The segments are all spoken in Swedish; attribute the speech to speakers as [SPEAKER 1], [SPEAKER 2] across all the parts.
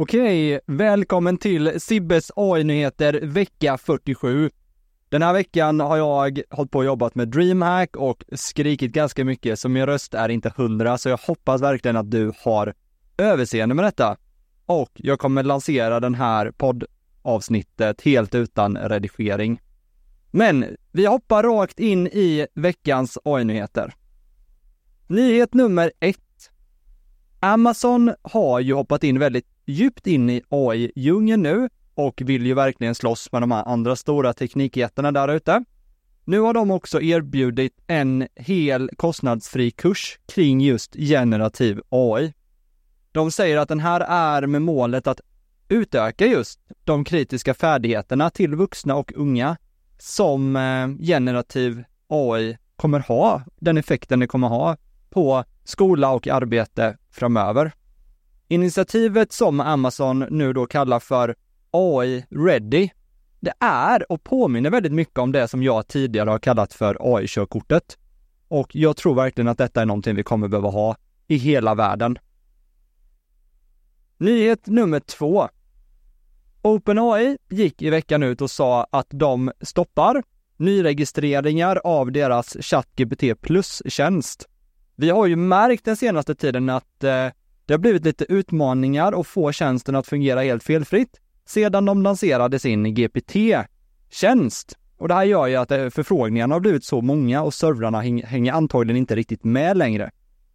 [SPEAKER 1] Okej, välkommen till Sibbes AI-nyheter vecka 47. Den här veckan har jag hållit på och jobbat med DreamHack och skrikit ganska mycket, så min röst är inte hundra, så jag hoppas verkligen att du har överseende med detta. Och jag kommer lansera den här poddavsnittet helt utan redigering. Men vi hoppar rakt in i veckans AI-nyheter. Nyhet nummer ett. Amazon har ju hoppat in väldigt djupt in i AI-djungeln nu och vill ju verkligen slåss med de här andra stora teknikjättarna där ute. Nu har de också erbjudit en hel kostnadsfri kurs kring just generativ AI. De säger att den här är med målet att utöka just de kritiska färdigheterna till vuxna och unga som eh, generativ AI kommer ha, den effekten det kommer ha på skola och arbete framöver. Initiativet som Amazon nu då kallar för AI Ready, det är och påminner väldigt mycket om det som jag tidigare har kallat för AI-körkortet. Och jag tror verkligen att detta är någonting vi kommer behöva ha i hela världen. Nyhet nummer två. OpenAI gick i veckan ut och sa att de stoppar nyregistreringar av deras ChatGPT Plus-tjänst. Vi har ju märkt den senaste tiden att eh, det har blivit lite utmaningar att få tjänsten att fungera helt felfritt sedan de lanserade sin GPT-tjänst. Och det här gör ju att eh, förfrågningarna har blivit så många och servrarna hänger antagligen inte riktigt med längre.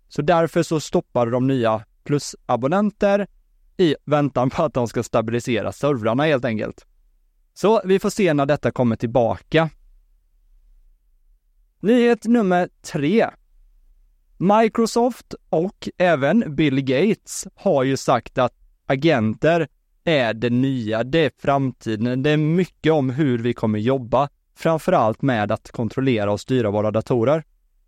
[SPEAKER 1] Så därför så stoppar de nya plusabonnenter i väntan på att de ska stabilisera servrarna helt enkelt. Så vi får se när detta kommer tillbaka. Nyhet nummer tre. Microsoft och även Bill Gates har ju sagt att agenter är det nya, det är framtiden, det är mycket om hur vi kommer jobba, framförallt med att kontrollera och styra våra datorer.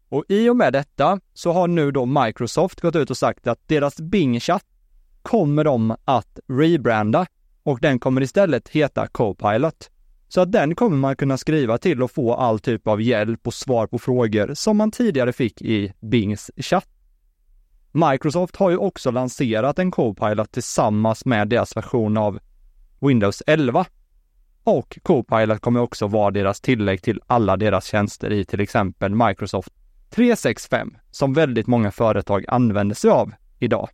[SPEAKER 1] Och i och med detta så har nu då Microsoft gått ut och sagt att deras Bing-chatt kommer de att rebranda och den kommer istället heta Copilot. Så att den kommer man kunna skriva till och få all typ av hjälp och svar på frågor som man tidigare fick i Bings chatt. Microsoft har ju också lanserat en Copilot tillsammans med deras version av Windows 11. Och Copilot kommer också vara deras tillägg till alla deras tjänster i till exempel Microsoft 365, som väldigt många företag använder sig av idag.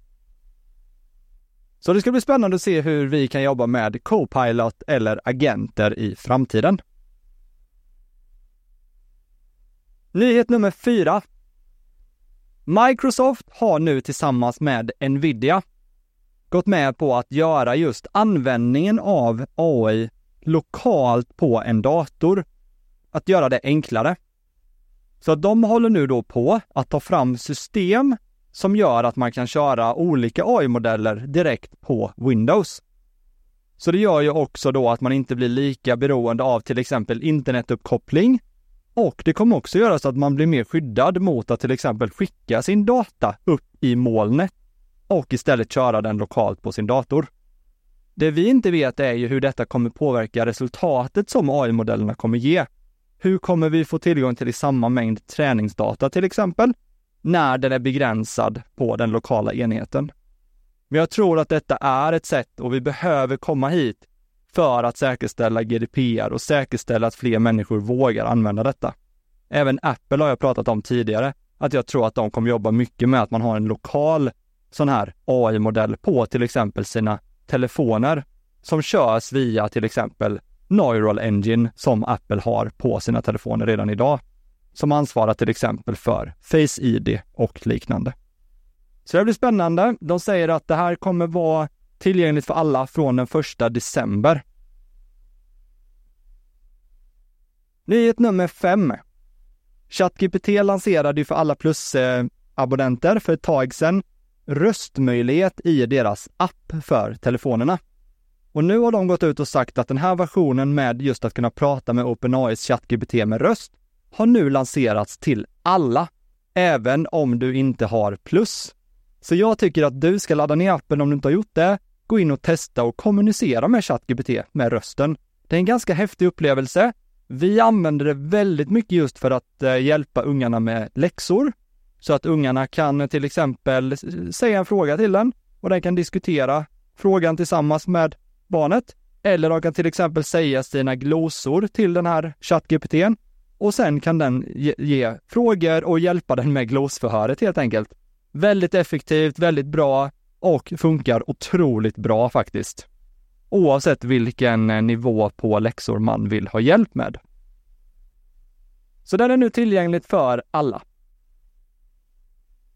[SPEAKER 1] Så det ska bli spännande att se hur vi kan jobba med Copilot eller agenter i framtiden. Nyhet nummer fyra. Microsoft har nu tillsammans med Nvidia gått med på att göra just användningen av AI lokalt på en dator, att göra det enklare. Så de håller nu då på att ta fram system som gör att man kan köra olika AI-modeller direkt på Windows. Så det gör ju också då att man inte blir lika beroende av till exempel internetuppkoppling och det kommer också göra så att man blir mer skyddad mot att till exempel skicka sin data upp i molnet och istället köra den lokalt på sin dator. Det vi inte vet är ju hur detta kommer påverka resultatet som AI-modellerna kommer ge. Hur kommer vi få tillgång till samma mängd träningsdata till exempel? När den är begränsad på den lokala enheten. Men jag tror att detta är ett sätt och vi behöver komma hit för att säkerställa GDPR och säkerställa att fler människor vågar använda detta. Även Apple har jag pratat om tidigare, att jag tror att de kommer jobba mycket med att man har en lokal sån här AI-modell på till exempel sina telefoner som körs via till exempel Neural Engine som Apple har på sina telefoner redan idag som ansvarar till exempel för Face ID och liknande. Så det blir spännande. De säger att det här kommer vara tillgängligt för alla från den första december. Nyhet nummer fem. ChatGPT lanserade ju för alla plusabonnenter för ett tag sedan röstmöjlighet i deras app för telefonerna. Och nu har de gått ut och sagt att den här versionen med just att kunna prata med OpenAIs ChatGPT med röst har nu lanserats till alla, även om du inte har plus. Så jag tycker att du ska ladda ner appen om du inte har gjort det, gå in och testa och kommunicera med ChatGPT med rösten. Det är en ganska häftig upplevelse. Vi använder det väldigt mycket just för att eh, hjälpa ungarna med läxor, så att ungarna kan till exempel säga en fråga till den och den kan diskutera frågan tillsammans med barnet. Eller de kan till exempel säga sina glosor till den här ChatGPT och sen kan den ge, ge frågor och hjälpa den med glosförhöret helt enkelt. Väldigt effektivt, väldigt bra och funkar otroligt bra faktiskt. Oavsett vilken eh, nivå på läxor man vill ha hjälp med. Så den är nu tillgängligt för alla.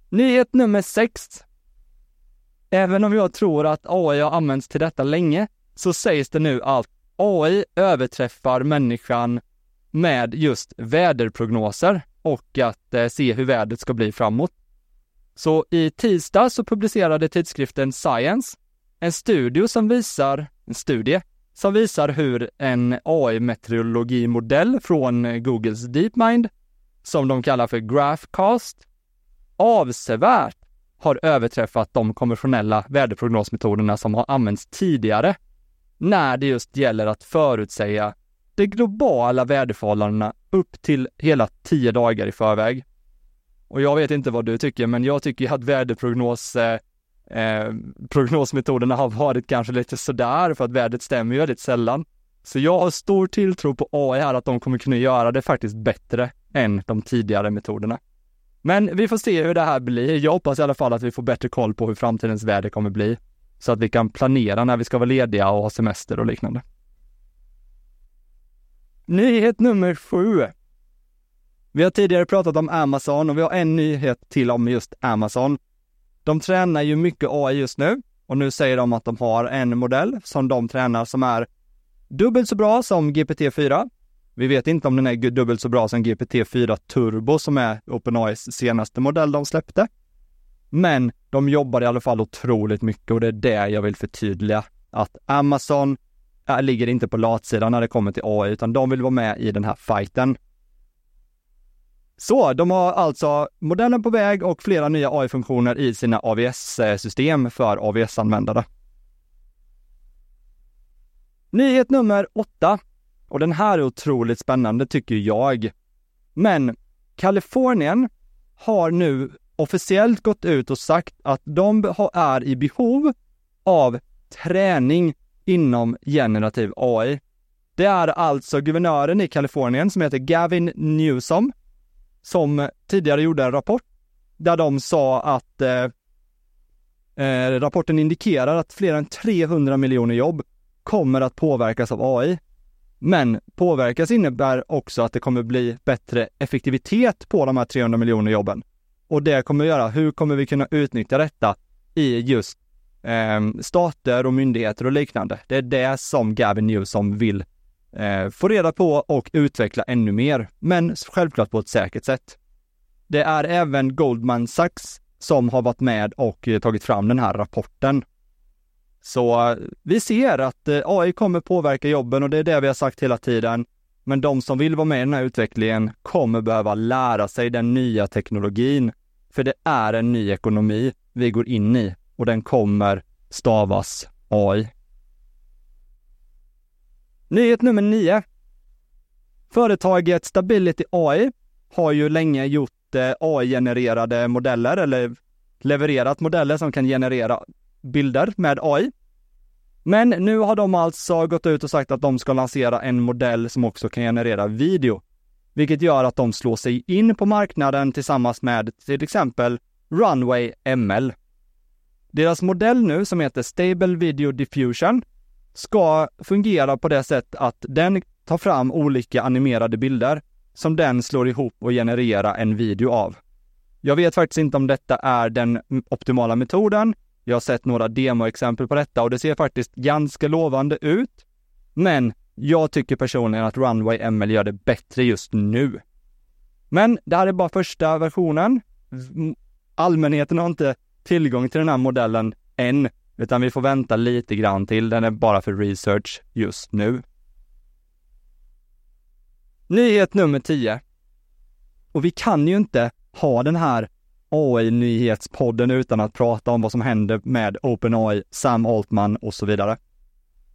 [SPEAKER 1] Nyhet nummer 6. Även om jag tror att AI har använts till detta länge, så sägs det nu att AI överträffar människan med just väderprognoser och att eh, se hur vädret ska bli framåt. Så i tisdag så publicerade tidskriften Science en studie som visar, en studie som visar hur en AI-meteorologimodell från Googles DeepMind, som de kallar för Graphcast, avsevärt har överträffat de konventionella väderprognosmetoderna som har använts tidigare när det just gäller att förutsäga de globala väderförhållandena upp till hela tio dagar i förväg. Och jag vet inte vad du tycker, men jag tycker att väderprognos eh, eh, prognosmetoderna har varit kanske lite sådär för att vädret stämmer ju väldigt sällan. Så jag har stor tilltro på AI här att de kommer kunna göra det faktiskt bättre än de tidigare metoderna. Men vi får se hur det här blir. Jag hoppas i alla fall att vi får bättre koll på hur framtidens väder kommer bli. Så att vi kan planera när vi ska vara lediga och ha semester och liknande. Nyhet nummer sju. Vi har tidigare pratat om Amazon och vi har en nyhet till om just Amazon. De tränar ju mycket AI just nu och nu säger de att de har en modell som de tränar som är dubbelt så bra som GPT-4. Vi vet inte om den är dubbelt så bra som GPT-4 Turbo som är OpenAIs senaste modell de släppte. Men de jobbar i alla fall otroligt mycket och det är det jag vill förtydliga. Att Amazon äh, ligger inte på latsidan när det kommer till AI, utan de vill vara med i den här fighten. Så de har alltså modellen på väg och flera nya AI-funktioner i sina AVS-system för AVS-användare. Nyhet nummer åtta. Och den här är otroligt spännande tycker jag. Men Kalifornien har nu officiellt gått ut och sagt att de är i behov av träning inom generativ AI. Det är alltså guvernören i Kalifornien som heter Gavin Newsom som tidigare gjorde en rapport där de sa att eh, eh, rapporten indikerar att fler än 300 miljoner jobb kommer att påverkas av AI. Men påverkas innebär också att det kommer bli bättre effektivitet på de här 300 miljoner jobben. Och det kommer att göra, hur kommer vi kunna utnyttja detta i just eh, stater och myndigheter och liknande? Det är det som Gavin Newsom vill eh, få reda på och utveckla ännu mer, men självklart på ett säkert sätt. Det är även Goldman Sachs som har varit med och eh, tagit fram den här rapporten. Så eh, vi ser att eh, AI kommer påverka jobben och det är det vi har sagt hela tiden. Men de som vill vara med i den här utvecklingen kommer behöva lära sig den nya teknologin. För det är en ny ekonomi vi går in i och den kommer stavas AI. Nyhet nummer 9. Företaget Stability AI har ju länge gjort eh, AI-genererade modeller eller levererat modeller som kan generera bilder med AI. Men nu har de alltså gått ut och sagt att de ska lansera en modell som också kan generera video, vilket gör att de slår sig in på marknaden tillsammans med till exempel Runway ML. Deras modell nu som heter Stable Video Diffusion ska fungera på det sätt att den tar fram olika animerade bilder som den slår ihop och genererar en video av. Jag vet faktiskt inte om detta är den optimala metoden. Jag har sett några demoexempel på detta och det ser faktiskt ganska lovande ut. Men jag tycker personligen att Runway ML gör det bättre just nu. Men det här är bara första versionen. Allmänheten har inte tillgång till den här modellen än, utan vi får vänta lite grann till. Den är bara för research just nu. Nyhet nummer 10. Och vi kan ju inte ha den här AI-nyhetspodden utan att prata om vad som händer med OpenAI, Sam Altman och så vidare.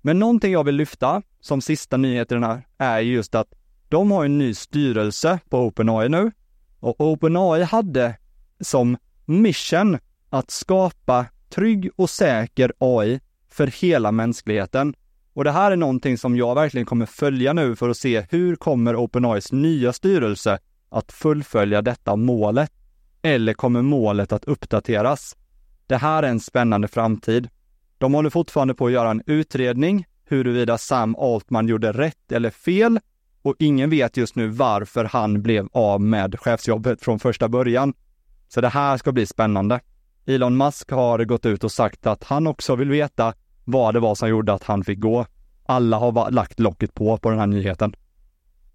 [SPEAKER 1] Men någonting jag vill lyfta som sista nyhet i den här är just att de har en ny styrelse på OpenAI nu och OpenAI hade som mission att skapa trygg och säker AI för hela mänskligheten. Och det här är någonting som jag verkligen kommer följa nu för att se hur kommer OpenAIs nya styrelse att fullfölja detta målet? Eller kommer målet att uppdateras? Det här är en spännande framtid. De håller fortfarande på att göra en utredning huruvida Sam Altman gjorde rätt eller fel och ingen vet just nu varför han blev av med chefsjobbet från första början. Så det här ska bli spännande. Elon Musk har gått ut och sagt att han också vill veta vad det var som gjorde att han fick gå. Alla har lagt locket på på den här nyheten.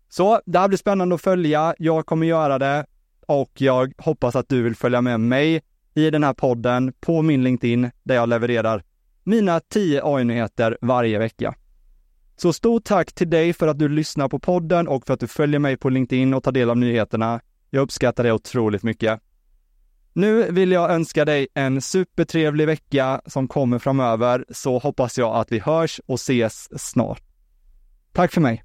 [SPEAKER 1] Så det här blir spännande att följa. Jag kommer göra det och jag hoppas att du vill följa med mig i den här podden på min LinkedIn där jag levererar mina 10 AI-nyheter varje vecka. Så stort tack till dig för att du lyssnar på podden och för att du följer mig på LinkedIn och tar del av nyheterna. Jag uppskattar det otroligt mycket. Nu vill jag önska dig en supertrevlig vecka som kommer framöver, så hoppas jag att vi hörs och ses snart. Tack för mig!